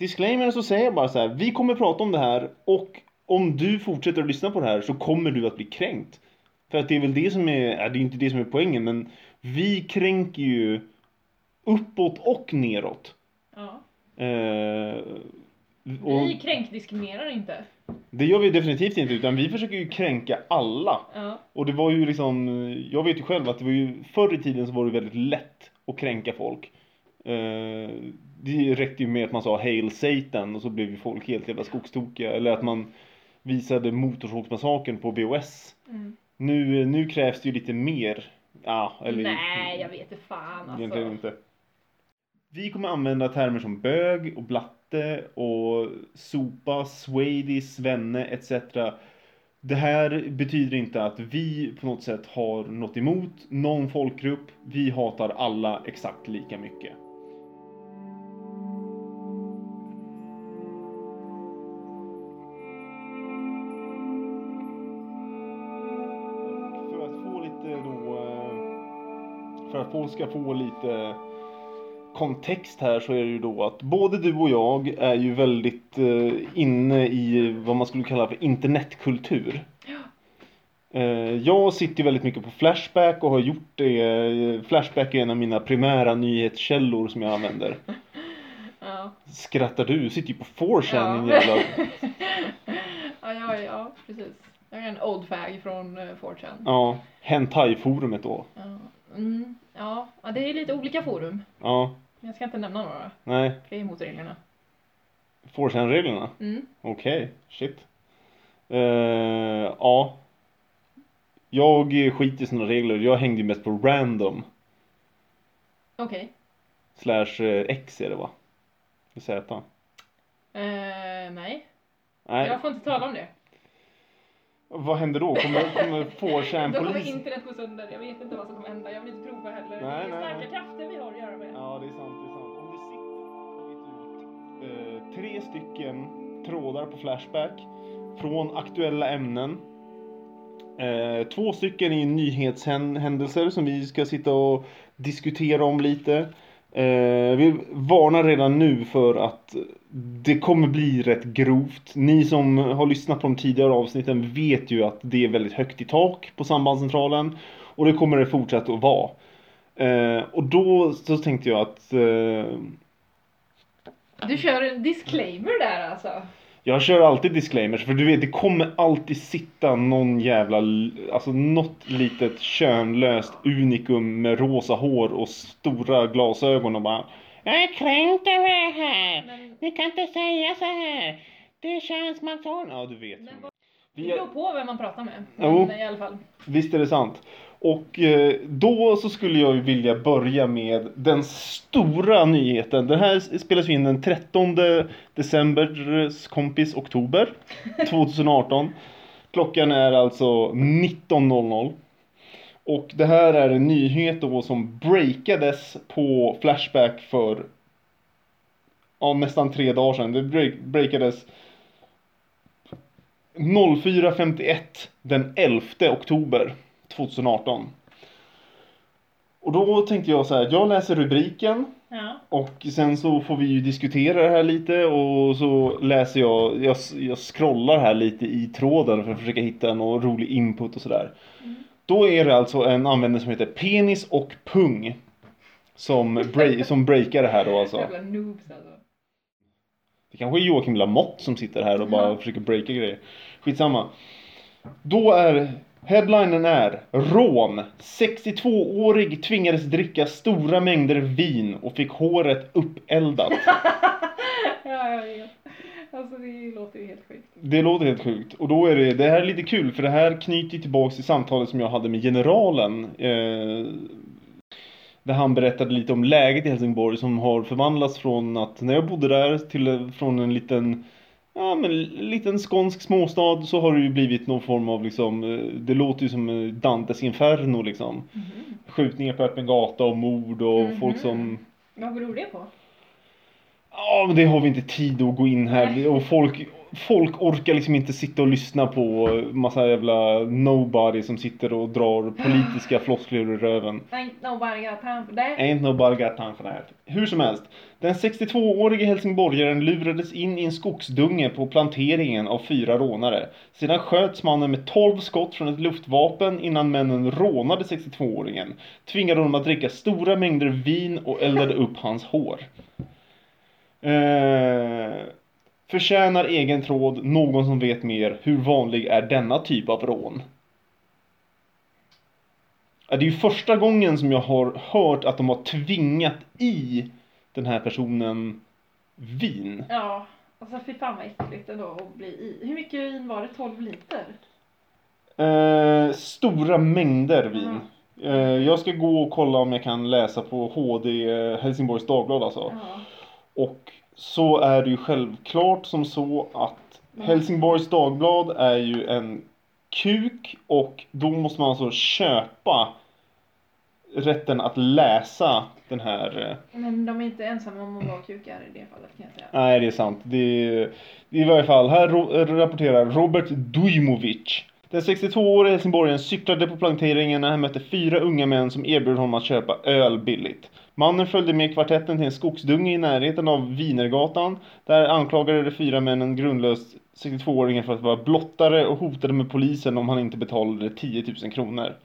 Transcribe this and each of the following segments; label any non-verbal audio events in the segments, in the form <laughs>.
disclaimer så säger jag bara så här. Vi kommer prata om det här och om du fortsätter att lyssna på det här så kommer du att bli kränkt. För att det är väl det som är, ja, det är inte det som är poängen men vi kränker ju uppåt och neråt. Ja. Eh, och Vi kränkdiskriminerar inte. det gör vi definitivt inte utan vi försöker ju kränka alla. Ja. Och det var ju liksom, jag vet ju själv att det var ju förr i tiden så var det väldigt lätt att kränka folk. Eh, det räckte ju med att man sa Hail Satan och så blev ju folk helt jävla skogstokiga. Eller att man visade Motorsågsmassakern på VHS. Mm. Nu, nu krävs det ju lite mer. Ja, eller Nej, jag vet inte fan egentligen alltså. inte. Vi kommer använda termer som bög och blatte och sopa, swady, svenne etc. Det här betyder inte att vi på något sätt har något emot någon folkgrupp. Vi hatar alla exakt lika mycket. Att folk ska få lite kontext här så är det ju då att både du och jag är ju väldigt eh, inne i vad man skulle kalla för internetkultur. Eh, jag sitter väldigt mycket på Flashback och har gjort det. Eh, Flashback är en av mina primära nyhetskällor som jag använder. <laughs> Ja. Skrattar du? Du sitter ju på 4chan Ja. din jävla... <laughs> ja, ja, ja, precis. Jag är en old fag från uh, 4chan. Ja, Hentai-forumet då. Ja. Mm. Ja. ja, det är lite olika forum. Ja, Men jag ska inte nämna några. nej. Det är emot reglerna. 4chan-reglerna? Mm. Okej, shit. Eh, ja. Jag skiter i såna regler. Jag hängde ju mest på random. Okej. Slash eh, X är det va? Z. Eh, nej. Nej, Jag får inte tala om det. Vad händer då? Kommer, kommer <laughs> Då kommer 4chan-polis? internet gå sönder. Jag vet inte vad som kommer hända. Jag vill inte prova heller. Nej, det är starka nej. krafter vi har att göra med. Ja, det är sant, det är sant. Om det sitter ut eh, tre stycken trådar på Flashback från aktuella ämnen. Eh, två stycken är nyhetshändelser som vi ska sitta och diskutera om lite. Eh, vi varnar redan nu för att det kommer bli rätt grovt. Ni som har lyssnat på de tidigare avsnitten vet ju att det är väldigt högt i tak på sambandscentralen. Och det kommer det fortsätta att vara. Eh, och då så tänkte jag att eh, Du kör en disclaimer där alltså jag kör alltid disclaimers för du vet det kommer alltid sitta någon jävla, alltså något litet könlöst unikum med rosa hår och stora glasögon och bara Jag är kränkt över det här. Men Ni kan inte säga så här. Det är könsmaktsordning. Ja du vet. Men vad- det beror på vem man pratar med. Jo. Men i alla fall. Visst är det sant. Och eh, då så skulle jag ju vilja börja med den stora nyheten. Den här spelas in den 13 december, kompis, oktober <laughs> 2018. Klockan är alltså 19.00. Och det här är en nyhet då som breakades på Flashback för ja, nästan tre dagar sedan. Det break, breakades 04.51 den 11 oktober 2018. Och då tänkte jag så här, jag läser rubriken Ja. och sen så får vi ju diskutera det här lite och så läser jag, jag, jag scrollar här lite i tråden för att försöka hitta någon rolig input och sådär. Då är det alltså en användare som heter Penis och Pung som, break, som breakar det här då alltså. Alltså. Det kanske är Joakim Lamotte som sitter här och bara Ja. försöker breaka grejer. Skitsamma. Då är headlinen är Rån. 62-årig tvingades dricka stora mängder vin och fick håret uppeldat. <laughs> Ja, jag vet. Alltså det låter ju helt sjukt. Det låter helt sjukt. Och då är det, det här är lite kul för det här knyter tillbaks till samtalet som jag hade med generalen. Eh, där han berättade lite om läget i Helsingborg som har förvandlats från att när jag bodde där till från en liten Ja men liten skånsk småstad så har det ju blivit någon form av liksom eh, Det låter ju som eh, Dantes Inferno liksom Skjutningar på öppen gata och mord och Mhm. folk som Vad beror det på? Ja men det har vi inte tid att gå in här och folk folk orkar liksom inte sitta och lyssna på massa jävla nobody som sitter och drar politiska floskler ur röven. Ain't nobody got time for that. Ain't nobody got time for that. Hur som helst. Den 62-årige helsingborgaren lurades in i en skogsdunge på planteringen av fyra rånare. Sedan sköts mannen med 12 skott från ett luftvapen innan männen rånade 62-åringen. Tvingade honom att dricka stora mängder vin och eldade upp hans hår. Eh, förtjänar egen tråd, någon som vet mer. Hur vanlig är denna typ av rån? Det är ju första gången som jag har hört att de har tvingat i den här personen vin. Ja, alltså fy fan vad äckligt ändå att bli i. Hur mycket vin var det? 12 liter? Eh, stora mängder vin. Mhm. Eh, jag ska gå och kolla om jag kan läsa på HD eh, Helsingborgs Dagblad alltså. Ja. Och så är det ju självklart som så att Helsingborgs Dagblad är ju en kuk och då måste man alltså köpa rätten att läsa den här eh, Men de är inte ensamma om att vara kukar i det fallet kan jag säga. Nej, det är sant. Det är, I varje fall, här rapporterar Robert Dujmovic. Den 62-årige helsingborgaren cyklade på planteringen när han mötte fyra unga män som erbjöd honom att köpa öl billigt. Mannen följde med kvartetten till en skogsdunge i närheten av Vinergatan. Där anklagade de fyra männen grundlöst 62-åringen för att vara blottare och hotade med polisen om han inte betalade 10 000 kronor.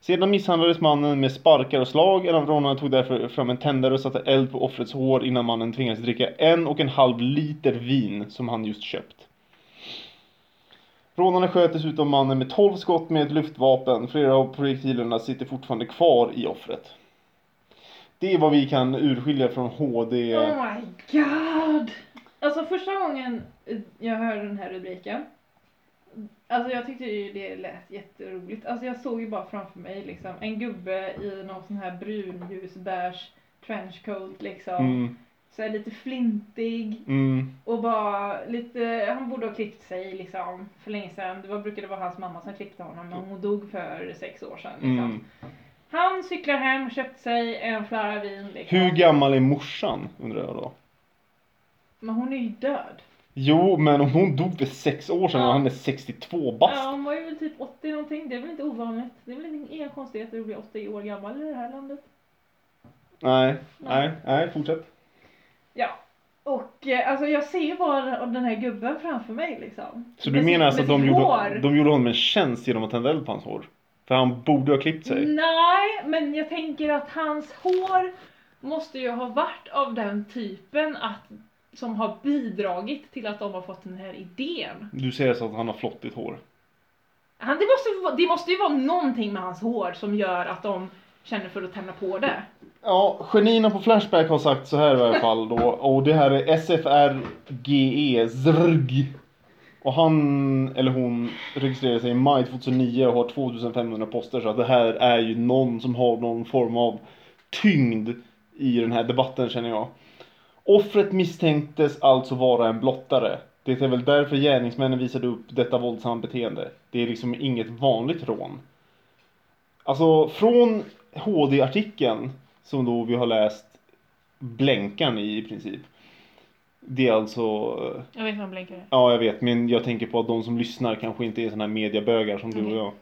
Sedan misshandlades mannen med sparkar och slag. En av rånarna tog därför fram en tändare och satte eld på offrets hår innan mannen tvingades dricka en och en halv liter vin som han just köpt. Rånarna sköt dessutom mannen med 12 skott med ett luftvapen. Flera av projektilerna sitter fortfarande kvar i offret. Det är vad vi kan urskilja från HD. Oh my god! Alltså första gången jag hörde den här rubriken. Alltså jag tyckte ju det lät jätteroligt. Alltså jag såg ju bara framför mig liksom en gubbe i någon sån här brunljusbärs trenchcoat liksom. Mm, Så här lite flintig mm, och bara lite, han borde ha klippt sig liksom för länge sedan. Det var, brukade vara hans mamma som klippte honom men hon dog för sex år sedan liksom. mm. Han cyklar hem, köpt sig en flarra vin liksom. Hur gammal är morsan undrar jag då? Men hon är ju död. Jo, men om hon dog för sex år sedan Ja. och han är 62 bast. Ja, hon var ju väl typ 80 någonting. Det är väl inte ovanligt. Det är väl inga konstigheter att bli 80 år gammal i det här landet. Nej, nej, nej, fortsätt. Ja. Och eh, alltså jag ser ju bara den här gubben framför mig liksom. Så du Med menar sitt- alltså att med de sitt gjorde, hår. de gjorde honom en tjänst genom att tända eld på hans hår? För han borde ha klippt sig. Nej, men jag tänker att hans hår måste ju ha varit av den typen att som har bidragit till att de har fått den här idén. Du säger så att han har flottigt hår. Han, det, måste, vara- det måste ju vara någonting med hans hår som gör att de känner för att tända på det. Ja, genierna på Flashback har sagt så här i alla fall då. Och det här är SFRGE, ZRG. Och han, eller hon, registrerade sig i maj 2009 och har 2500 poster. Så att det här är ju någon som har någon form av tyngd i den här debatten känner jag. Offret misstänktes alltså vara en blottare. Det är väl därför gärningsmännen visade upp detta våldsamma beteende. Det är liksom inget vanligt rån. Alltså från HD-artikeln som då vi har läst blänkan i i princip. Det är alltså, Jag vet vad han blinkar. ja jag vet men jag tänker på att de som lyssnar kanske inte är såna här mediabögar som du och jag.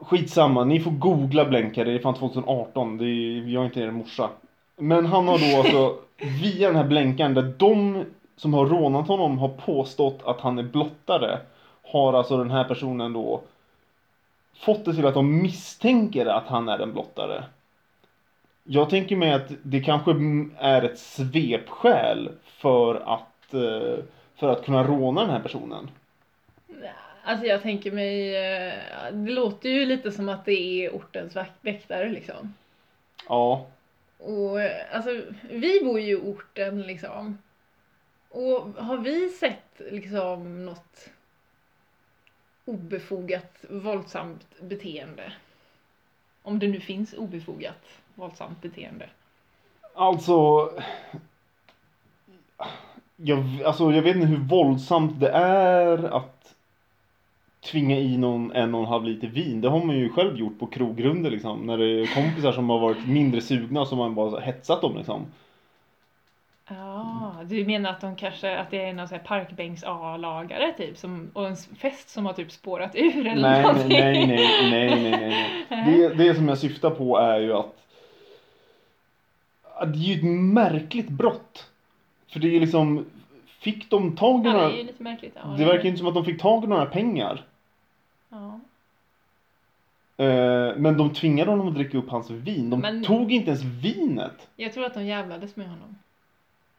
Skitsamma, ni får googla blänkare, det är fan 2018, det är, jag är inte er morsa. Men han har då <laughs> alltså, via den här blänkan där de som har rånat honom har påstått att han är blottare. Har alltså den här personen då fått det till att de misstänker att han är en blottare. Jag tänker mig att det kanske är ett svepskäl för att, eh, för att kunna råna den här personen. Alltså jag tänker mig, eh, det låter ju lite som att det är ortens väktare liksom. Ja, Och eh, alltså, vi bor ju i orten liksom. Och har vi sett liksom något obefogat våldsamt beteende? Om det nu finns obefogat våldsamt beteende. alltså. Jag, alltså jag vet inte hur våldsamt det är att tvinga i någon en och en halv liter vin. Det har man ju själv gjort på krogrunder liksom. När det är kompisar som har varit mindre sugna som man bara hetsat dem liksom. Du menar att de kanske, att det är någon sån här parkbänks A-lagare typ, som, och en fest som har typ spårat ur eller Nej, nej, någonting? nej, nej, nej, nej, nej. <laughs> Det, det som jag syftar på är ju att att det är ju ett märkligt brott. För det är ju liksom, fick de tag i Ja, det några, är ju lite märkligt. Ja, det verkar ju inte som att de fick tag i några pengar. Ja. Eh, men de tvingade honom att dricka upp hans vin. De Men- tog inte ens vinet. Jag tror att de jävlades med honom.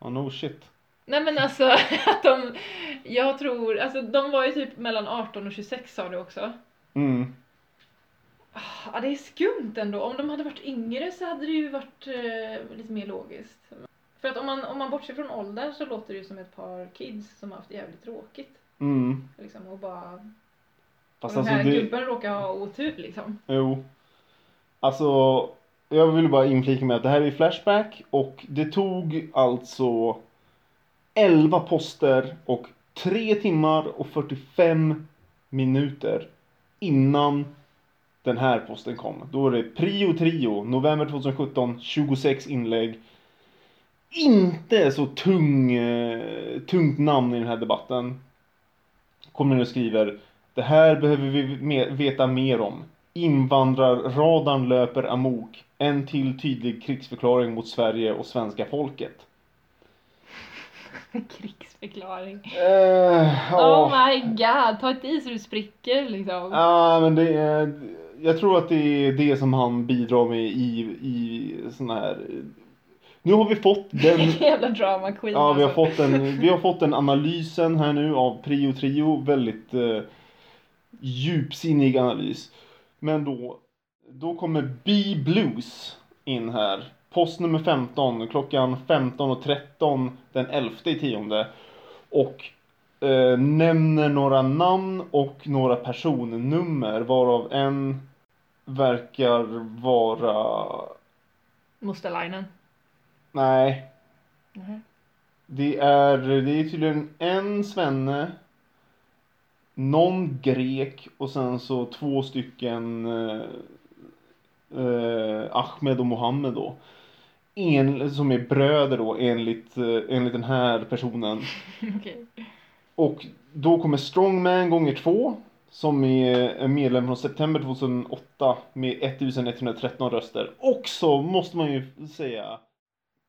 Oh, no shit. Nej men alltså <laughs> att de, jag tror, alltså de var ju typ mellan 18 och 26 sa du också. Mm. Ja det är skumt ändå, om de hade varit yngre så hade det ju varit eh, lite mer logiskt. För att om man, om man bortser från åldern så låter det ju som ett par kids som har haft jävligt tråkigt. Mm. Liksom, och bara, Fast och den alltså här det, gubben råkar ha otur liksom. jo. Alltså, jag vill bara inflika med att det här är Flashback och det tog alltså 11 poster och 3 timmar och 45 minuter innan den här posten kom. Då är det Prio Trio, november 2017, 26 inlägg. Inte så tung, eh, tungt namn i den här debatten. Kommer nu och skriver Det här behöver vi veta mer om. Invandrarradarn löper amok. En till tydlig krigsförklaring mot Sverige och svenska folket. <laughs> Krigsförklaring. Eh, ja. Oh my god, ta ett i så du spricker liksom. Ja, men det är... Jag tror att det är det som han bidrar med i, i sån här... Nu har vi fått den... <laughs> Jävla drama queen Ja, vi har alltså. fått den, <laughs> vi har fått den analysen här nu av Prio Trio. Väldigt eh, djupsinnig analys. Men då, då kommer B Blues in här. Post nummer 15 klockan 15.13 den 11 i tionde. Och eh, nämner några namn och några personnummer varav en verkar vara... Mustalainen. Nej, Mhm. Det är, det är tydligen en svenne, någon grek och sen så två stycken eh, Ahmed och Mohammed då. En, som är bröder då enligt, eh, enligt den här personen. <laughs> Okej. Och då kommer Strongman gånger två som är medlem från september 2008 med 1113 röster. Och så måste man ju säga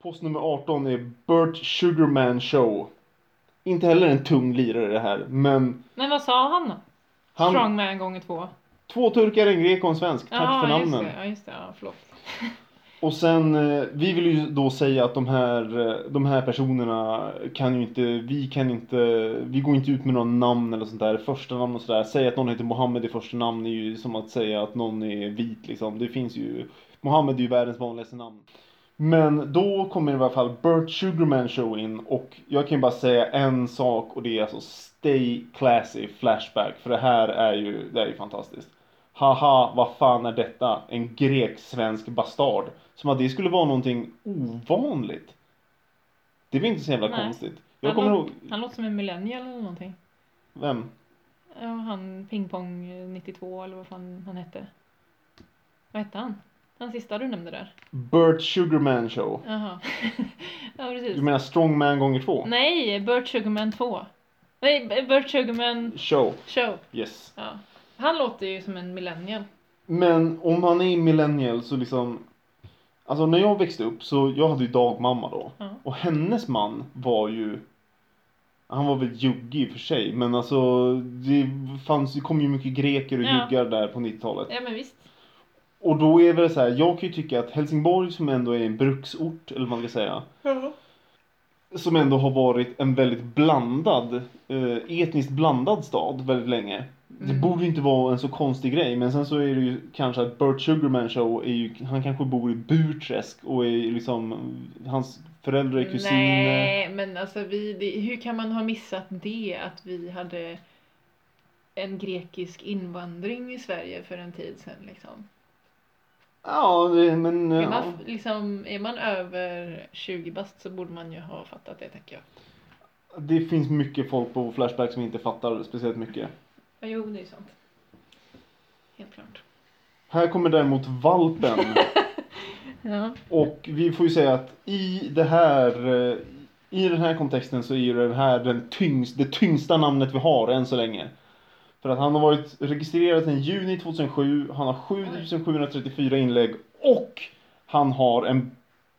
post nummer 18 är Burt Sugarman Show. Inte heller en tung lirare det här, men Men vad sa han han, Strongman gånger två. Två turkar, en grek och en svensk. Tack Ja, för just namnen. det. Ja, just det. Ja, förlåt. Och sen, eh, vi vill ju då säga att de här, eh, de här personerna kan ju inte, vi kan inte, vi går inte ut med några namn eller sånt där, första namn och sådär. Säga att någon heter Mohammed i första namn är ju som att säga att någon är vit liksom. Det finns ju, Mohammed är ju världens vanligaste namn. Men då kommer i alla fall Burt Sugarman Show in och jag kan bara säga en sak och det är alltså Stay Classy Flashback. För det här är ju, det är ju fantastiskt. Haha, vad fan är detta? En grek-svensk bastard. Som att det skulle vara någonting ovanligt. Det är väl inte så jävla Nej. konstigt. Jag Han, kommer lå- ihåg, han låter som en millennial eller någonting. vem? Ja, han Pingpong eh, 92 eller vad fan han hette. Vad hette han? Han sista du nämnde där. Burt Sugarman Show. Jaha. <laughs> ja, precis. Du menar Strongman gånger två? Nej, Burt Sugarman 2. Nej, Burt Sugarman Show, Show. yes. Ja. Han låter ju som en millennial. Men om han är millennial så liksom Alltså när jag växte upp så jag hade ju dagmamma då. Ja. Och hennes man var ju Han var väl juggig i och för sig men alltså det fanns, det kom ju mycket greker och Ja. juggar där på 90-talet. Ja men visst. Och då är det så här, jag kan ju tycka att Helsingborg som ändå är en bruksort eller vad man ska säga. Som ändå har varit en väldigt blandad, eh, etniskt blandad stad väldigt länge. Det Mm. borde ju inte vara en så konstig grej men sen så är det ju kanske att Burt Sugarman show är ju, han kanske bor i Burträsk och är liksom, hans föräldrar är kusiner. Nej men alltså vi, det, hur kan man ha missat det att vi hade en grekisk invandring i Sverige för en tid sedan liksom. Ja, det- men Är, ja. man, liksom, är man över 20 bast så borde man ju ha fattat det tänker jag. det finns mycket folk på Flashback som inte fattar speciellt mycket. Ja, jo det är sant. Helt klart. Här kommer däremot valpen. <laughs> Ja. Och vi får ju säga att i det här, eh, i den här kontexten så är ju den här den tyngst, det tyngsta namnet vi har än så länge. För att han har varit registrerad sedan juni 2007, han har 7734 inlägg och han har en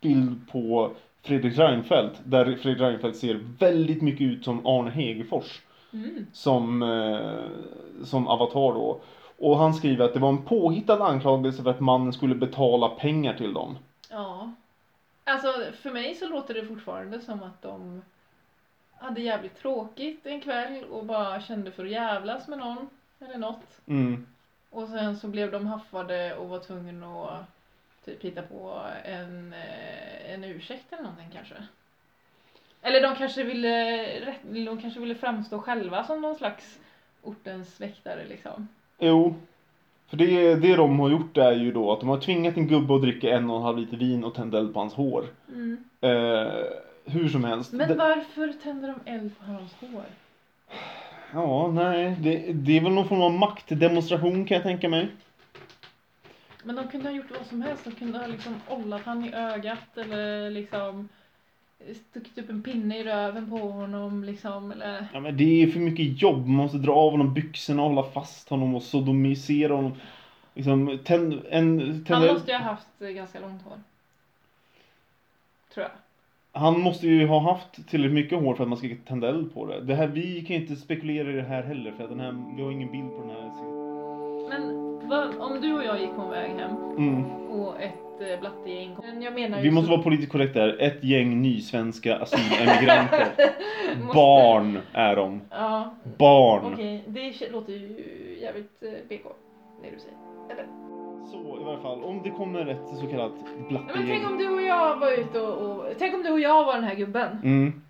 bild på Fredrik Reinfeldt där Fredrik Reinfeldt ser väldigt mycket ut som Arne Hegerfors Mm. som, eh, som avatar då. Och han skriver att det var en påhittad anklagelse för att mannen skulle betala pengar till dem. Ja. Alltså för mig så låter det fortfarande som att de hade jävligt tråkigt en kväll och bara kände för att jävlas med någon eller något. Mm. Och sen så blev de haffade och var tvungna att typ hitta på en, eh, en ursäkt eller någonting kanske. Eller de kanske ville, de kanske ville framstå själva som någon slags ortens väktare liksom. Jo. För det, det de har gjort är ju då att de har tvingat en gubbe att dricka en och en halv liter vin och tända eld på hans hår. Eh, hur som helst. Men Det- varför tänder de eld på hans hår? Ja, nej. Det, det är väl någon form av maktdemonstration kan jag tänka mig. Men de kunde ha gjort vad som helst. De kunde ha liksom ollat han i ögat eller liksom stuckit upp en pinne i röven på honom liksom. Eller... Ja, men det är för mycket jobb. Man måste dra av honom byxorna och hålla fast honom och sodomisera honom. Liksom, tänd, en, tänd Han måste ju ha haft ganska långt hår. Tror jag. Han måste ju ha haft tillräckligt mycket hår för att man ska tända eld på det. det här, vi kan inte spekulera i det här heller för att den här, vi har ingen bild på den här. Men om du och jag gick på en väg hem Mm. och ett eh, blattegäng kom. Men Jag menar ju Vi måste så- vara politiskt korrekta där. Ett gäng nysvenska asylemigranter. <laughs> Måste- Barn är de. Ja, Barn. okej. Det k- låter ju jävligt eh, BK. Det du säger. Så i varje fall, om det kommer ett så kallat Ja, men blattegäng. tänk om du och jag var ute och, och... Tänk om du och jag var den här gubben. Mm.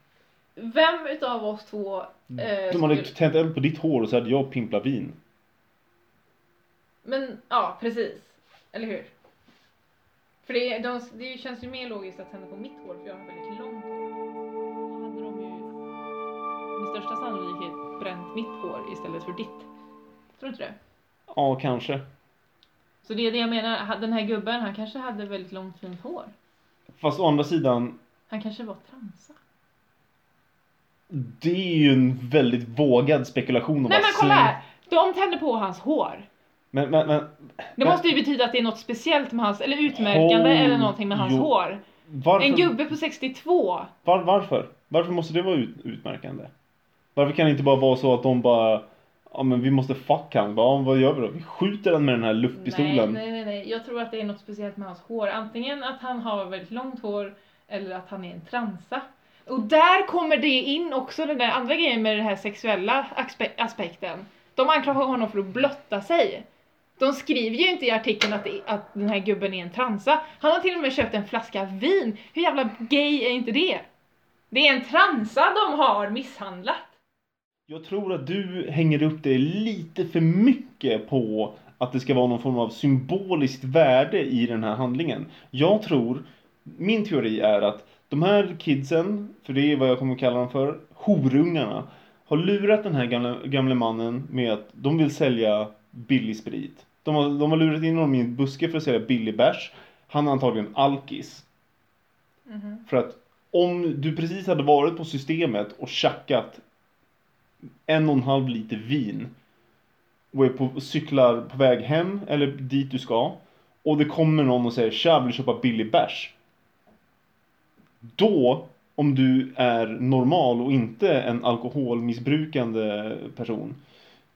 Vem utav oss två... Eh, De hade skulle- tänt eld på ditt hår och så hade jag pimplat vin. Men ja, precis. Eller hur? För det, de, det känns ju mer logiskt att tända på mitt hår för jag har väldigt långt hår. Då hade de ju med största sannolikhet bränt mitt hår istället för ditt. Tror du inte det? Ja, kanske. Så det är det jag menar, den här gubben han kanske hade väldigt långt fint hår. Fast å andra sidan, Han kanske var transa. det är ju en väldigt vågad spekulation. att Nej men kolla här! De tände på hans hår. Men, men, men Det måste ju betyda att det är något speciellt med hans, eller utmärkande Håll- eller någonting med hans jo. hår. varför, En gubbe på 62. var, varför? Varför måste det vara ut, utmärkande? Varför kan det inte bara vara så att de bara Ja men vi måste fuck han. Bara, "Ja, vad gör vi då? Vi skjuter den med den här luftpistolen. Nej, nej, nej, nej. Jag tror att det är något speciellt med hans hår. Antingen att han har väldigt långt hår eller att han är en transa. Och där kommer det in också, den där andra grejen med den här sexuella aspe- aspekten. De anklagar honom för att blotta sig. De skriver ju inte i artikeln att, att den här gubben är en transa. Han har till och med köpt en flaska vin. Hur jävla gay är inte det? Det är en transa de har misshandlat. Jag tror att du hänger upp dig lite för mycket på att det ska vara någon form av symboliskt värde i den här handlingen. Jag tror, min teori är att de här kidsen, för det är vad jag kommer att kalla dem för, horungarna, har lurat den här gamla, gamla mannen med att de vill sälja billig sprit. De har, de har lurat in honom i en buske för att sälja billig bärs. Han är antagligen alkis. För att om du precis hade varit på systemet och tjackat en och en halv liter vin och är på, cyklar på väg hem eller dit du ska och det kommer någon och säger tja vill du köpa billig bärs? Då, om du är normal och inte en alkoholmissbrukande person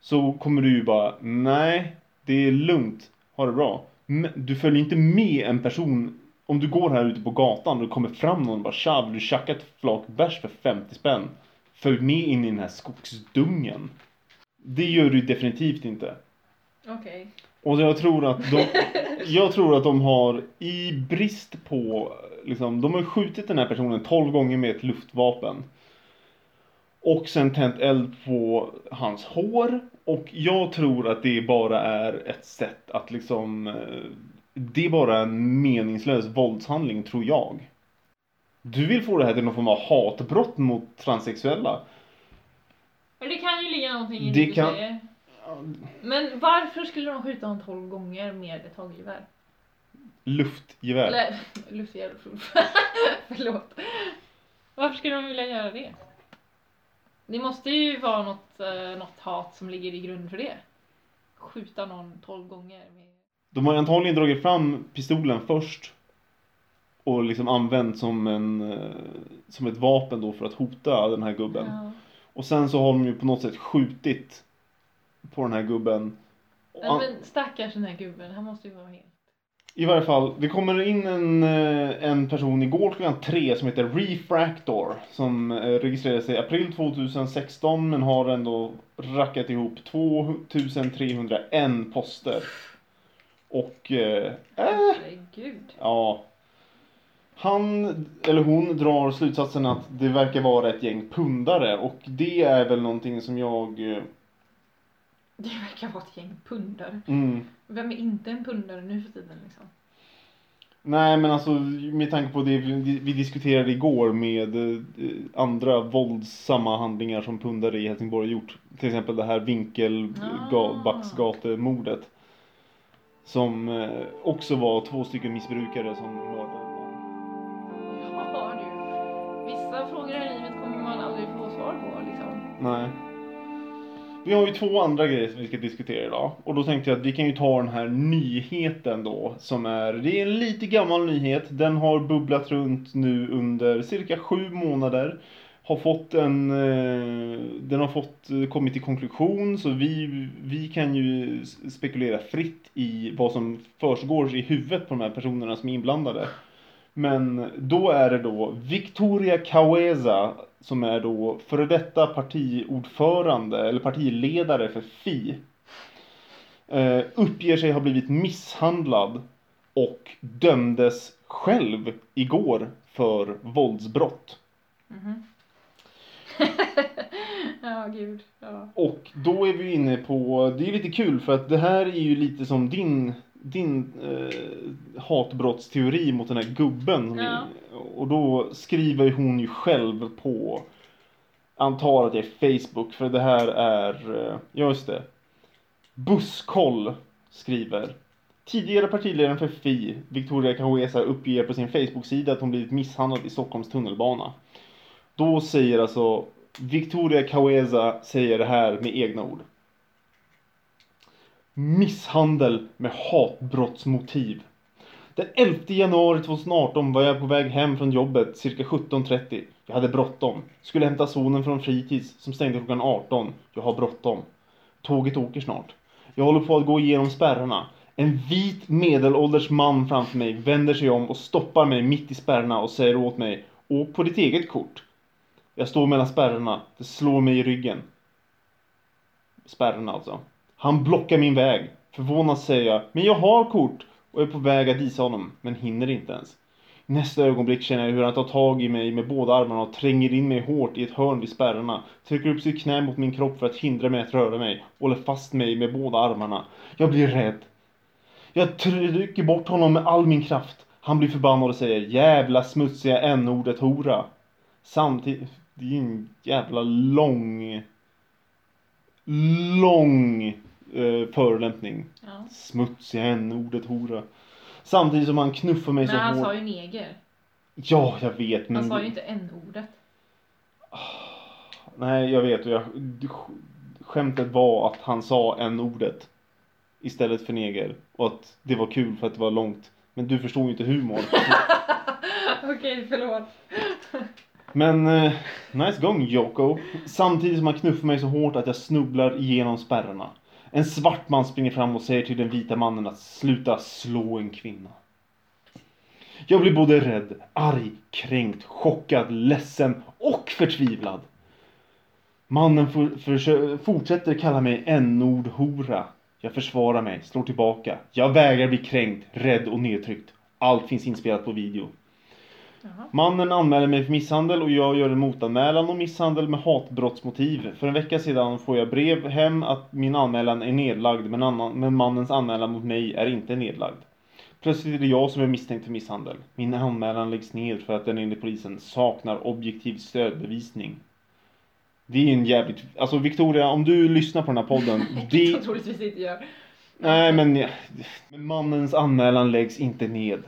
så kommer du ju bara nej, det är lugnt, ha det bra. Men du följer inte med en person om du går här ute på gatan och det kommer fram någon och bara tja vill du tjacka ett flak bärs för 50 spänn? Följ med in i den här skogsdungen. Det gör du definitivt inte. Okej. Och jag tror att de, jag tror att de har i brist på, liksom, de har skjutit den här personen 12 gånger med ett luftvapen. Och sen tänt eld på hans hår. Och jag tror att det bara är ett sätt att liksom, eh, det är bara en meningslös våldshandling tror jag. Du vill få det här till någon form av hatbrott mot transsexuella. Men det kan ju ligga någonting i Det det du kan- säger. Men varför skulle de skjuta honom 12 gånger med ett hagelgevär? Luftgevär. Eller <laughs> luftgevär, förlåt. Varför skulle de vilja göra det? Det måste ju vara något, eh, något hat som ligger i grund för det. Skjuta någon 12 gånger. Med... De har ju antagligen dragit fram pistolen först. Och liksom använt som, en, eh, som ett vapen då för att hota den här gubben. Ja. Och sen så har de ju på något sätt skjutit på den här gubben. Nej, men stackars den här gubben, han måste ju vara helt... I varje fall, det kommer in en, eh, en person igår klockan tre som heter Refractor. Som eh, registrerade sig i april 2016 men har ändå rackat ihop 2301 poster. Och, eh, äh, Herregud. ja. Han, eller hon, drar slutsatsen att det verkar vara ett gäng pundare och det är väl någonting som jag... eh, Det verkar vara ett gäng pundare. Mm, Vem är inte en pundare nu för tiden liksom? Nej men alltså med tanke på det vi, diskuterade igår med eh, andra våldsamma handlingar som pundare i Helsingborg har gjort. Till exempel det här Ah. vinkelbacksgatemordet. Som eh, också var två stycken missbrukare som mördade någon. Ja du. Vissa frågor i livet kommer man aldrig få svar på liksom. Nej. Vi har ju två andra grejer som vi ska diskutera idag. Och då tänkte jag att vi kan ju ta den här nyheten då. Som är, det är en lite gammal nyhet. Den har bubblat runt nu under cirka sju månader. Har fått en, eh, den har fått eh, kommit till konklusion så vi, vi kan ju spekulera fritt i vad som försiggår i huvudet på de här personerna som är inblandade. Men då är det då Victoria Caueza som är då före detta partiordförande eller partiledare för Fi. Eh, uppger sig ha blivit misshandlad och dömdes själv igår för våldsbrott. Mhm. <laughs> ja gud. Ja. Och då är vi inne på, det är lite kul för att det här är ju lite som din, din eh, hatbrottsteori mot den här gubben. som Ja. är- och då skriver hon ju själv på, antar att det är Facebook för det här är, eh, ja just det. Busskoll skriver. Tidigare partiledaren för Fi, Victoria Caueza, uppger på sin Facebook-sida att hon blivit misshandlad i Stockholms tunnelbana. Då säger alltså Victoria Caueza säger det här med egna ord. Misshandel med hatbrottsmotiv. Den 11 januari 2018 var jag på väg hem från jobbet cirka 17.30. Jag hade bråttom. Skulle hämta sonen från fritids som stängde klockan 18. Jag har bråttom. Tåget åker snart. Jag håller på att gå igenom spärrarna. En vit medelålders man framför mig vänder sig om och stoppar mig mitt i spärrarna och säger åt mig Åk på ditt eget kort. Jag står mellan spärrarna. Det slår mig i ryggen. Spärrarna alltså. Han blockar min väg. Förvånat säger jag, men jag har kort och är på väg att visa honom, men hinner inte ens. I nästa ögonblick känner jag hur han tar tag i mig med båda armarna och tränger in mig hårt i ett hörn vid spärrarna. Trycker upp sitt knä mot min kropp för att hindra mig att röra mig. Håller fast mig med båda armarna. Jag blir rädd. Jag trycker bort honom med all min kraft. Han blir förbannad och säger jävla smutsiga n-ordet hora. Samtidigt, det är ju en jävla lång, lång eh, förolämpning. Ja. Smutsiga n-ordet hora. Samtidigt som han knuffar mig Men så han hårt. sa ju neger. Ja, jag vet. Men... Han sa ju inte n-ordet. Nej, jag vet. Och jag... Skämtet var att han sa n-ordet istället för neger. Och att det var kul för att det var långt. Men du förstod ju inte humor. <laughs> Okej, förlåt. Men eh, nice gång Joko. Samtidigt som han knuffar mig så hårt att jag snubblar igenom spärrarna. En svart man springer fram och säger till den vita mannen att sluta slå en kvinna. Jag blir både rädd, arg, kränkt, chockad, ledsen och förtvivlad. Mannen for, fortsätter kalla mig n-ord hora. Jag försvarar mig, slår tillbaka. Jag vägrar bli kränkt, rädd och nedtryckt. Allt finns inspelat på video. Jaha. Mannen anmäler mig för misshandel och jag gör en motanmälan om misshandel med hatbrottsmotiv. För en vecka sedan får jag brev hem att min anmälan är nedlagd men, annan, men mannens anmälan mot mig är inte nedlagd. Plötsligt är det jag som är misstänkt för misshandel. Min anmälan läggs ned för att den enligt polisen saknar objektiv stödbevisning. Det är en jävligt... Alltså Victoria, om du lyssnar på den här podden. <laughs> Det troligtvis inte gör. Nej men... Men mannens anmälan läggs inte ned.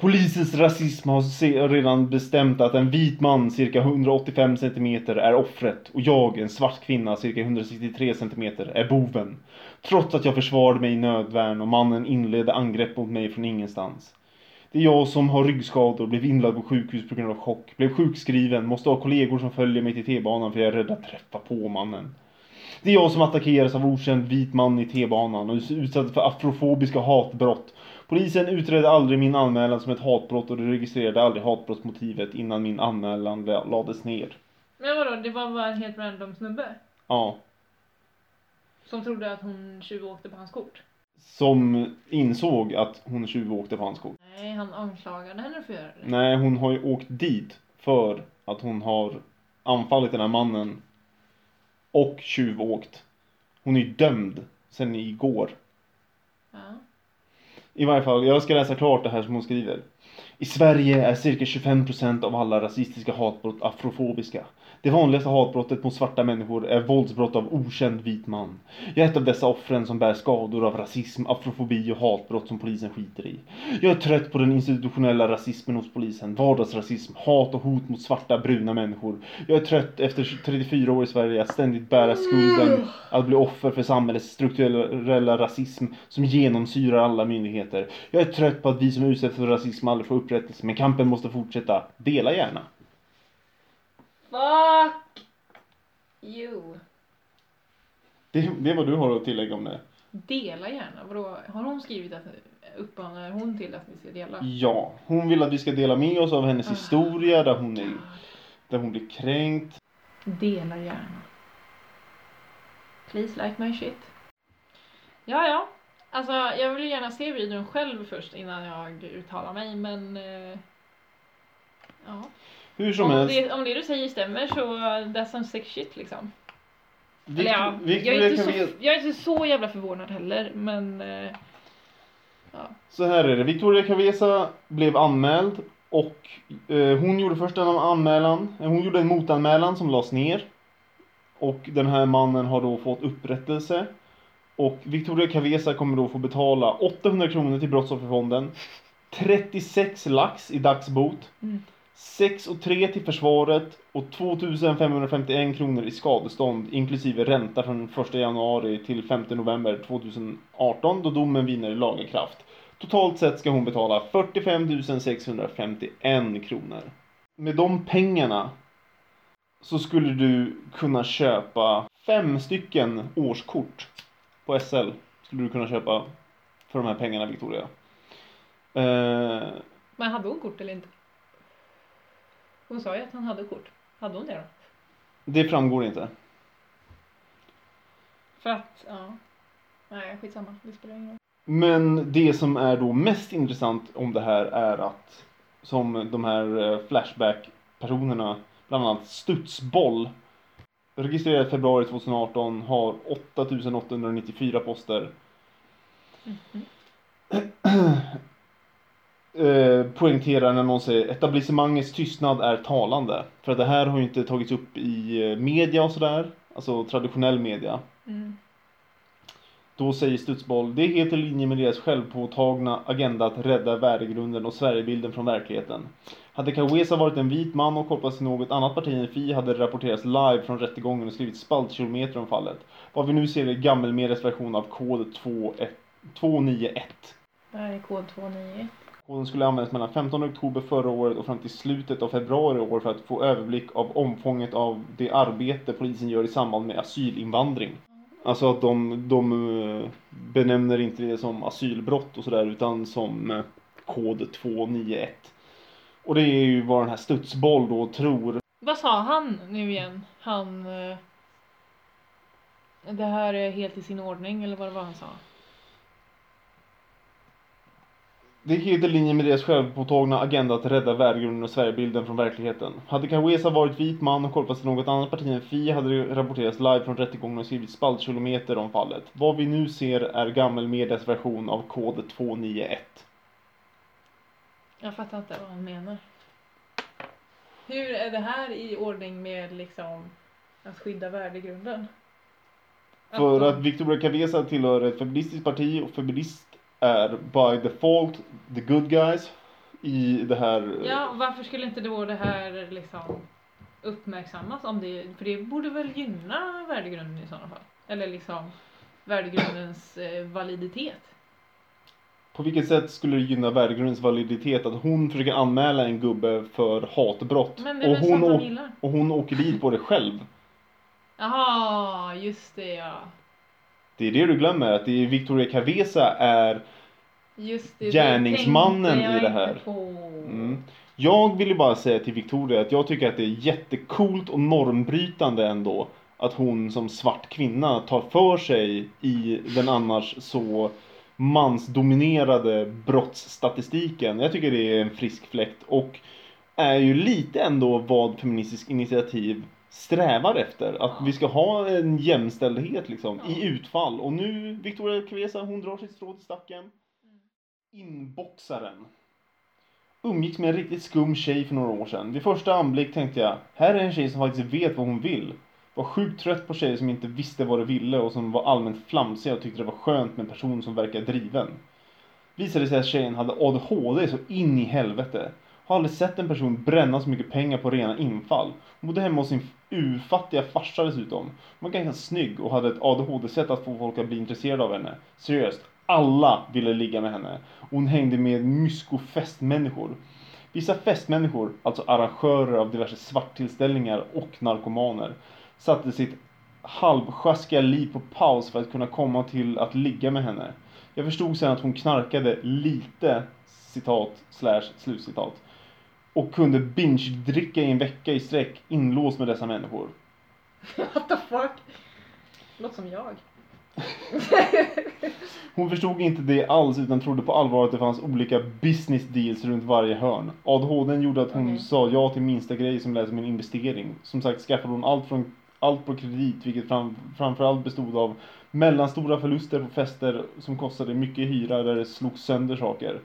Polisens rasism har redan bestämt att en vit man cirka 185 cm, är offret och jag, en svart kvinna cirka 163 cm, är boven. Trots att jag försvarade mig i nödvärn och mannen inledde angrepp mot mig från ingenstans. Det är jag som har ryggskador, blev inlagd på sjukhus på grund av chock, blev sjukskriven, måste ha kollegor som följer mig till T-banan för jag är rädd att träffa på mannen. Det är jag som attackeras av okänd vit man i T-banan och utsatt för afrofobiska hatbrott. Polisen utredde aldrig min anmälan som ett hatbrott och de registrerade aldrig hatbrottsmotivet innan min anmälan la- lades ner. Men vadå, det var bara en helt random snubbe? Ja. Som trodde att hon tjuvåkte på hans kort? Som insåg att hon tjuvåkte på hans kort. Nej, han anklagade henne för att göra det. Nej, hon har ju åkt dit för att hon har anfallit den här mannen och tjuvåkt. Hon är ju dömd sen igår. Ja. I varje fall, jag ska läsa klart det här som hon skriver. I Sverige är cirka 25% av alla rasistiska hatbrott afrofobiska. Det vanligaste hatbrottet mot svarta människor är våldsbrott av okänd vit man. Jag är ett av dessa offren som bär skador av rasism, afrofobi och hatbrott som polisen skiter i. Jag är trött på den institutionella rasismen hos polisen, vardagsrasism, hat och hot mot svarta, bruna människor. Jag är trött efter 34 år i Sverige att ständigt bära skulden att bli offer för samhällets strukturella rasism som genomsyrar alla myndigheter. Jag är trött på att vi som utsätts för rasism aldrig får upprättelse, men kampen måste fortsätta. Dela gärna. Fuck you. Det, det är vad du har att tillägga om det. Dela gärna. Vadå, har hon skrivit att uppmanar hon till att ni ska dela? Ja, hon vill att vi ska dela med oss av hennes Ah. historia där hon, är, där hon blir kränkt. Dela gärna. Please like my shit. Ja, ja. Alltså, jag vill ju gärna se videon själv först innan jag uttalar mig, men... eh, ja. Hur som Om helst. det, om det du säger stämmer så that's some sick shit liksom. Eller Victor, ja, jag, Victoria är inte så, Kavez- jag är inte så jävla förvånad heller, men... eh, ja. Så här är det. Victoria Cavesa blev anmäld och eh, hon gjorde först en anmälan. eh, Hon gjorde en motanmälan som lades ner. Och den här mannen har då fått upprättelse. Och Victoria Cavesa kommer då få betala 800 kronor till Brottsofferfonden. 36 lax i dagsbot. Mm. 6 och 3 till försvaret och 2551 kronor i skadestånd inklusive ränta från 1 januari till 5 november 2018 då domen vinner i laga kraft. Totalt sett ska hon betala 45 651 kronor. Med de pengarna så skulle du kunna köpa fem stycken årskort på SL. Skulle du kunna köpa för de här pengarna Victoria. Eh, Men hade hon kort eller inte? Hon sa ju att hon hade kort. Hade hon det då? det framgår inte. För att, ja. Nej, skitsamma. Det spelar ingen roll. Men det som är då mest intressant om det här är att som de här eh, Flashback-personerna, bland annat Studsboll, registrerad februari 2018, har 8894 poster. Mhm. eh, poängterar när någon säger etablissemangets tystnad är talande. För att det här har ju inte tagits upp i eh, media och sådär, alltså traditionell media. Mm. Då säger Studsboll, det är helt i linje med deras självpåtagna agenda att rädda värdegrunden och Sverigebilden från verkligheten. Hade Kawesa varit en vit man och kopplats till något annat parti än FI hade det rapporterats live från rättegången och skrivit spaltkilometer om fallet. Vad vi nu ser är gammelmedias version av kod 21 291. Det här är kod 291. Koden skulle användas mellan 15 oktober förra året och fram till slutet av februari i år för att få överblick av omfånget av det arbete polisen gör i samband med asylinvandring. Alltså att de, de eh, benämner inte det som asylbrott och sådär utan som eh, kod 291. Och det är ju vad den här Studsboll då tror. Vad sa han nu igen? Han... eh, Det här är helt i sin ordning, eller vad det var han sa? Det är helt i linje med deras självpåtagna agenda att rädda värdegrunden och Sverigebilden från verkligheten. Hade Kawesa varit vit man och kopplats till något annat parti än Fi hade det rapporterats live från rättegången och skrivit spaltkilometer om fallet. Vad vi nu ser är gammelmedias version av kod 291. Jag fattar inte vad han menar. Hur är det här i ordning med liksom att skydda värdegrunden? För de- att Victoria Cavesa tillhör ett feministiskt parti och feminist är by default the good guys. i det här. Ja, varför skulle inte då det här liksom uppmärksammas om det, för det borde väl gynna värdegrunden i sådana fall? Eller liksom värdegrundens eh, validitet? På vilket sätt skulle det gynna värdegrundens validitet att hon försöker anmäla en gubbe för hatbrott Men det är och, väl hon sånt de gillar? och hon åker dit på det själv? Jaha, just det ja. Det är det du glömmer, att det är Victoria Cavesa är Just det, det Gärningsmannen tänkte jag i det här. inte På. Mm. Jag vill ju bara säga till Victoria att jag tycker att det är jättekult och normbrytande ändå att hon som svart kvinna tar för sig i den annars så mansdominerade brottsstatistiken. Jag tycker det är en frisk fläkt och är ju lite ändå vad Feministiskt initiativ strävar efter. Att Ja. vi ska ha en jämställdhet liksom Ja. i utfall. Och nu Victoria Kvesa, hon drar sitt strå till stacken. Inboxaren. Umgicks med en riktigt skum tjej för några år sedan. Vid första anblick tänkte jag, här är en tjej som faktiskt vet vad hon vill. Var sjukt trött på tjejer som inte visste vad de ville och som var allmänt flamsiga och tyckte det var skönt med en person som verkar driven. Visade sig att tjejen hade ADHD så in i helvete. Har aldrig sett en person bränna så mycket pengar på rena infall. Hon bodde hemma hos sin urfattiga farsa dessutom. Hon var ganska snygg och hade ett ADHD-sätt att få folk att bli intresserade av henne. Seriöst, alla ville ligga med henne. Och hon hängde med mysko-festmänniskor. Vissa festmänniskor, alltså arrangörer av diverse svarttillställningar och narkomaner, satte sitt halvsjaskiga liv på paus för att kunna komma till att ligga med henne. Jag förstod sen att hon knarkade lite, citat, slash, slutcitat. Och kunde binge-dricka i en vecka i sträck inlåst med dessa människor. <laughs> What the fuck? Låter som jag. <laughs> Hon förstod inte det alls utan trodde på allvar att det fanns olika business deals runt varje hörn. ADHD gjorde att hon Okej. sa ja till minsta grej som lät som en investering. Som sagt skaffade hon allt, från, allt på kredit vilket fram, framförallt bestod av mellanstora förluster på fester som kostade mycket hyra där det slogs sönder saker.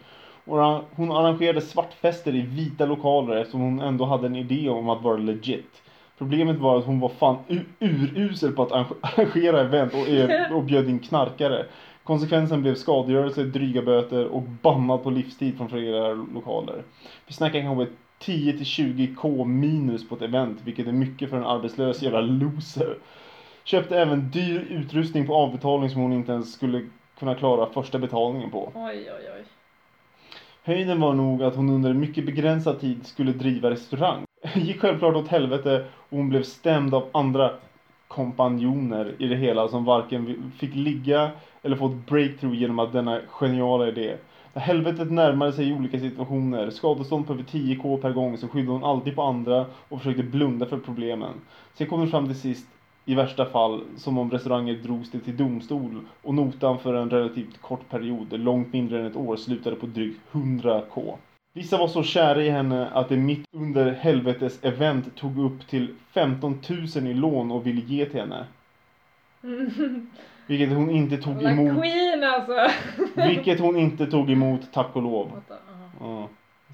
Och hon arrangerade svartfester i vita lokaler eftersom hon ändå hade en idé om att vara legit. Problemet var att hon var fan urusel på att arrange- <laughs> arrangera event och, <laughs> och bjöd in knarkare. Konsekvensen blev skadegörelse, dryga böter och bannad på livstid från flera lokaler. Vi snackar kanske 10-20k minus på ett event, vilket är mycket för en arbetslös jävla loser. Köpte även dyr utrustning på avbetalning som hon inte ens skulle kunna klara första betalningen på. Oj, oj, oj. Höjden var nog att hon under en mycket begränsad tid skulle driva restaurang. <laughs> Gick självklart åt helvete och hon blev stämd av andra kompanjoner i det hela som varken fick ligga eller få ett breakthrough genom att denna geniala idé. Helvetet närmade sig i olika situationer, skadestånd på över 10k per gång, så skyllde hon alltid på andra och försökte blunda för problemen. Sen kom det fram till sist, i värsta fall, som om restauranger drogs det till domstol och notan för en relativt kort period, långt mindre än ett år, slutade på drygt 100k. Vissa var så kära i henne att de mitt under helvetes event tog upp till 15 000 i lån och ville ge till henne. <laughs> Vilket hon inte tog La emot. Queen alltså. Vilket hon inte tog emot, tack och lov. Ja,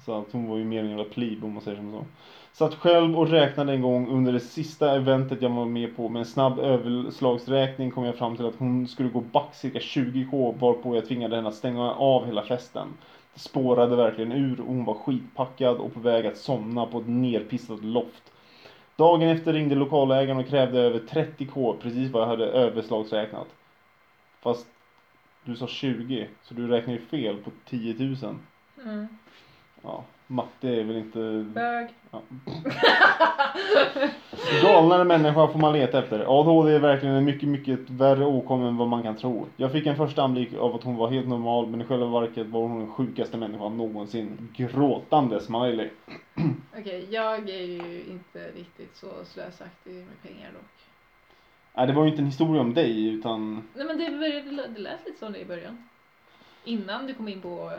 så att hon var ju mer en jävla plebe om man säger som så. Satt själv och räknade en gång under det sista eventet jag var med på. Med en snabb överslagsräkning kom jag fram till att hon skulle gå back cirka 20k varpå jag tvingade henne att stänga av hela festen. Det spårade verkligen ur och hon var skitpackad och på väg att somna på ett nerpissat loft. Dagen efter ringde lokalägaren och krävde över 30k, precis vad jag hade överslagsräknat. Fast du sa 20, så du räknar ju fel på 10 000. Mm. Ja, matte är väl inte... Bög. Ja. Galnare människa får man leta efter. ADHD är verkligen en mycket, mycket värre åkomma än vad man kan tro. Jag fick en första anblick av att hon var helt normal, men i själva verket var hon den sjukaste människan någonsin. Gråtande smiley. Okej, jag är ju inte riktigt så slösaktig med pengar dock. Nej, det var ju inte en historia om dig, utan... Nej men det, började, det lät lite som det i början. Innan du kom in på eh,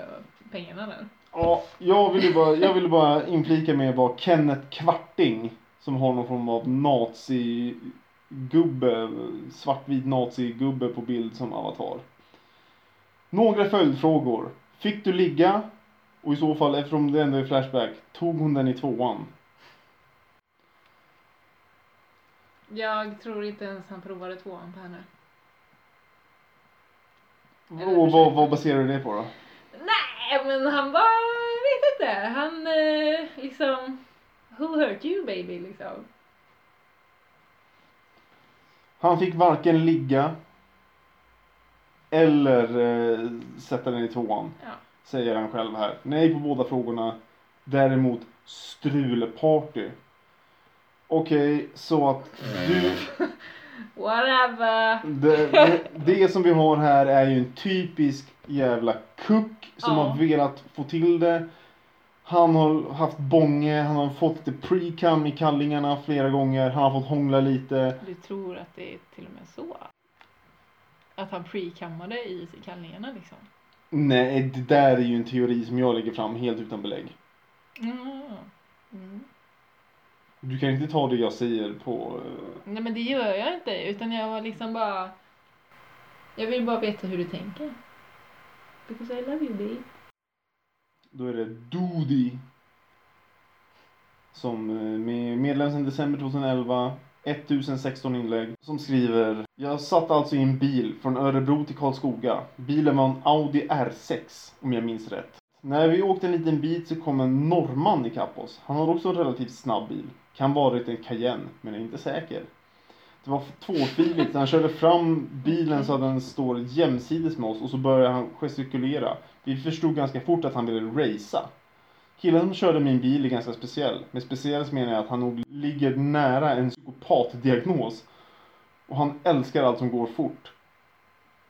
pengarna där. Ja, jag ville bara, jag ville bara inflika med vad Kenneth Kvarting, som har någon form av nazi-gubbe, svartvit nazi-gubbe på bild som avatar. Några följdfrågor. Fick du ligga? Och i så fall, eftersom det ändå är Flashback, tog hon den i tvåan? Jag tror inte ens han provade tvåan på henne. Vad, försökte. vad baserar du det på då? Nej men han bara, vet inte. Han eh, liksom... Who hurt you baby liksom? Han fick varken ligga eller eh, sätta den i tvåan. Ja. Säger han själv här. Nej på båda frågorna. Däremot strulparty. Okej, så att du... <laughs> Whatever. Det, det, det som vi har här är ju en typisk jävla kuck som Ja. har velat få till det. Han har haft bånge, han har fått lite pre-cum i kallingarna flera gånger, han har fått hångla lite. Du tror att det är till och med så? Att han pre-kammade i kallingarna liksom? Nej, det där är ju en teori som jag lägger fram helt utan belägg. Mm. Mm. Du kan inte ta det jag säger på... eh, Nej men det gör jag inte utan jag var liksom bara Jag vill bara veta hur du tänker. Because I love you babe. Då är det Dodi. Som eh, med medlem sedan december 2011. 1016 inlägg. Som skriver. Jag satt alltså i en bil från Örebro till Karlskoga. Bilen var en Audi R6 om jag minns rätt. När vi åkte en liten bit så kom en norrman ikapp oss. Han hade också en relativt snabb bil. Kan varit en Cayenne, men är inte säker. Det var tvåfiligt. Han körde fram bilen så att den står jämsides med oss och så började han gestikulera. Vi förstod ganska fort att han ville racea. Killen som körde min bil är ganska speciell. Med speciell så menar jag att han nog ligger nära en psykopatdiagnos. Och han älskar allt som går fort.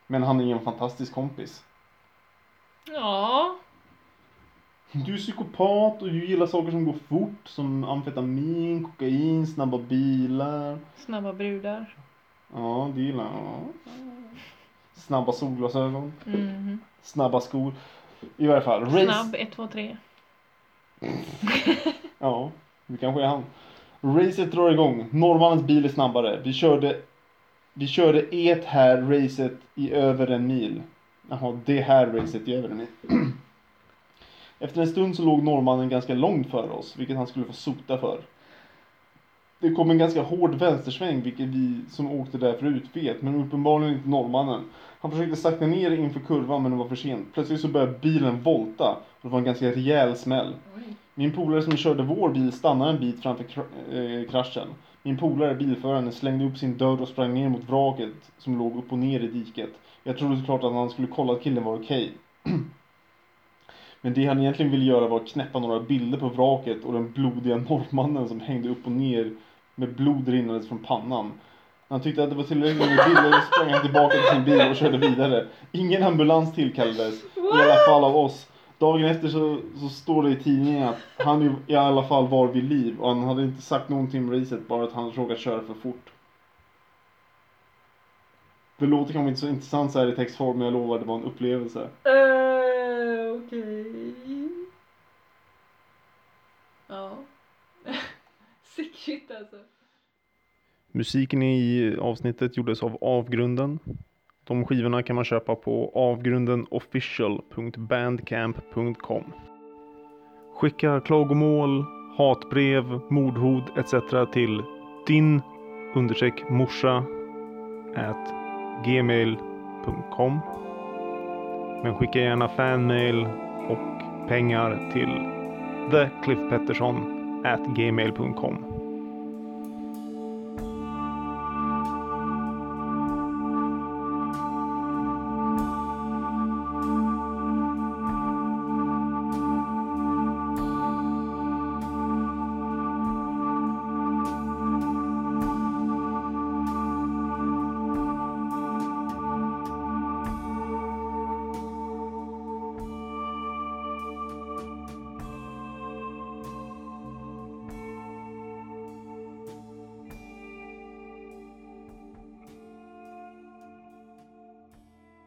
Men han är en fantastisk kompis. Ja. Du är psykopat och du gillar saker som går fort. Som amfetamin, kokain, snabba bilar. Snabba brudar. Ja, det gillar jag. Snabba solglasögon. Mhm. Snabba skor. I varje fall. Race. Snabb 1, 2, 3. Ja, det kanske är han. Racet drar igång. Norrmannens bil är snabbare. Vi körde, vi körde ett här racet i över en mil. Jaha, det här racet i över en mil. <clears throat> Efter en stund så låg norrmannen ganska långt före oss, vilket han skulle få sota för. Det kom en ganska hård vänstersväng, vilket vi som åkte där förut vet, men uppenbarligen inte norrmannen. Han försökte sakta ner inför kurvan, men det var för sent. Plötsligt så började bilen volta, och det var en ganska rejäl smäll. Min polare som körde vår bil stannade en bit framför kra- eh, kraschen. Min polare, bilföraren, slängde upp sin dörr och sprang ner mot vraket som låg upp och ner i diket. Jag trodde såklart att han skulle kolla att killen var okej. <clears throat> Men det han egentligen ville göra var att knäppa några bilder på vraket och den blodiga <laughs> norrmannen som hängde upp och ner med blod rinnandes från pannan. Han tyckte att det var tillräckligt med bilder sprang han tillbaka till sin bil och körde vidare. Ingen ambulans tillkallades, i alla fall av oss. Dagen efter så, så står det i tidningen att han ju i alla fall var vid liv och han hade inte sagt någonting om racet, bara att han råkat köra för fort. Det låter kanske inte så intressant så här i textform, men jag lovar det var en upplevelse. Uh, Okej. Ja. Sick shit alltså. Musiken i avsnittet gjordes av Avgrunden. De skivorna kan man köpa på avgrundenofficial.bandcamp.com. Skicka klagomål, hatbrev, mordhot etc. till din understreck morsa at gmail.com. Men skicka gärna fanmail och pengar till thecliffpettersson at gmail.com.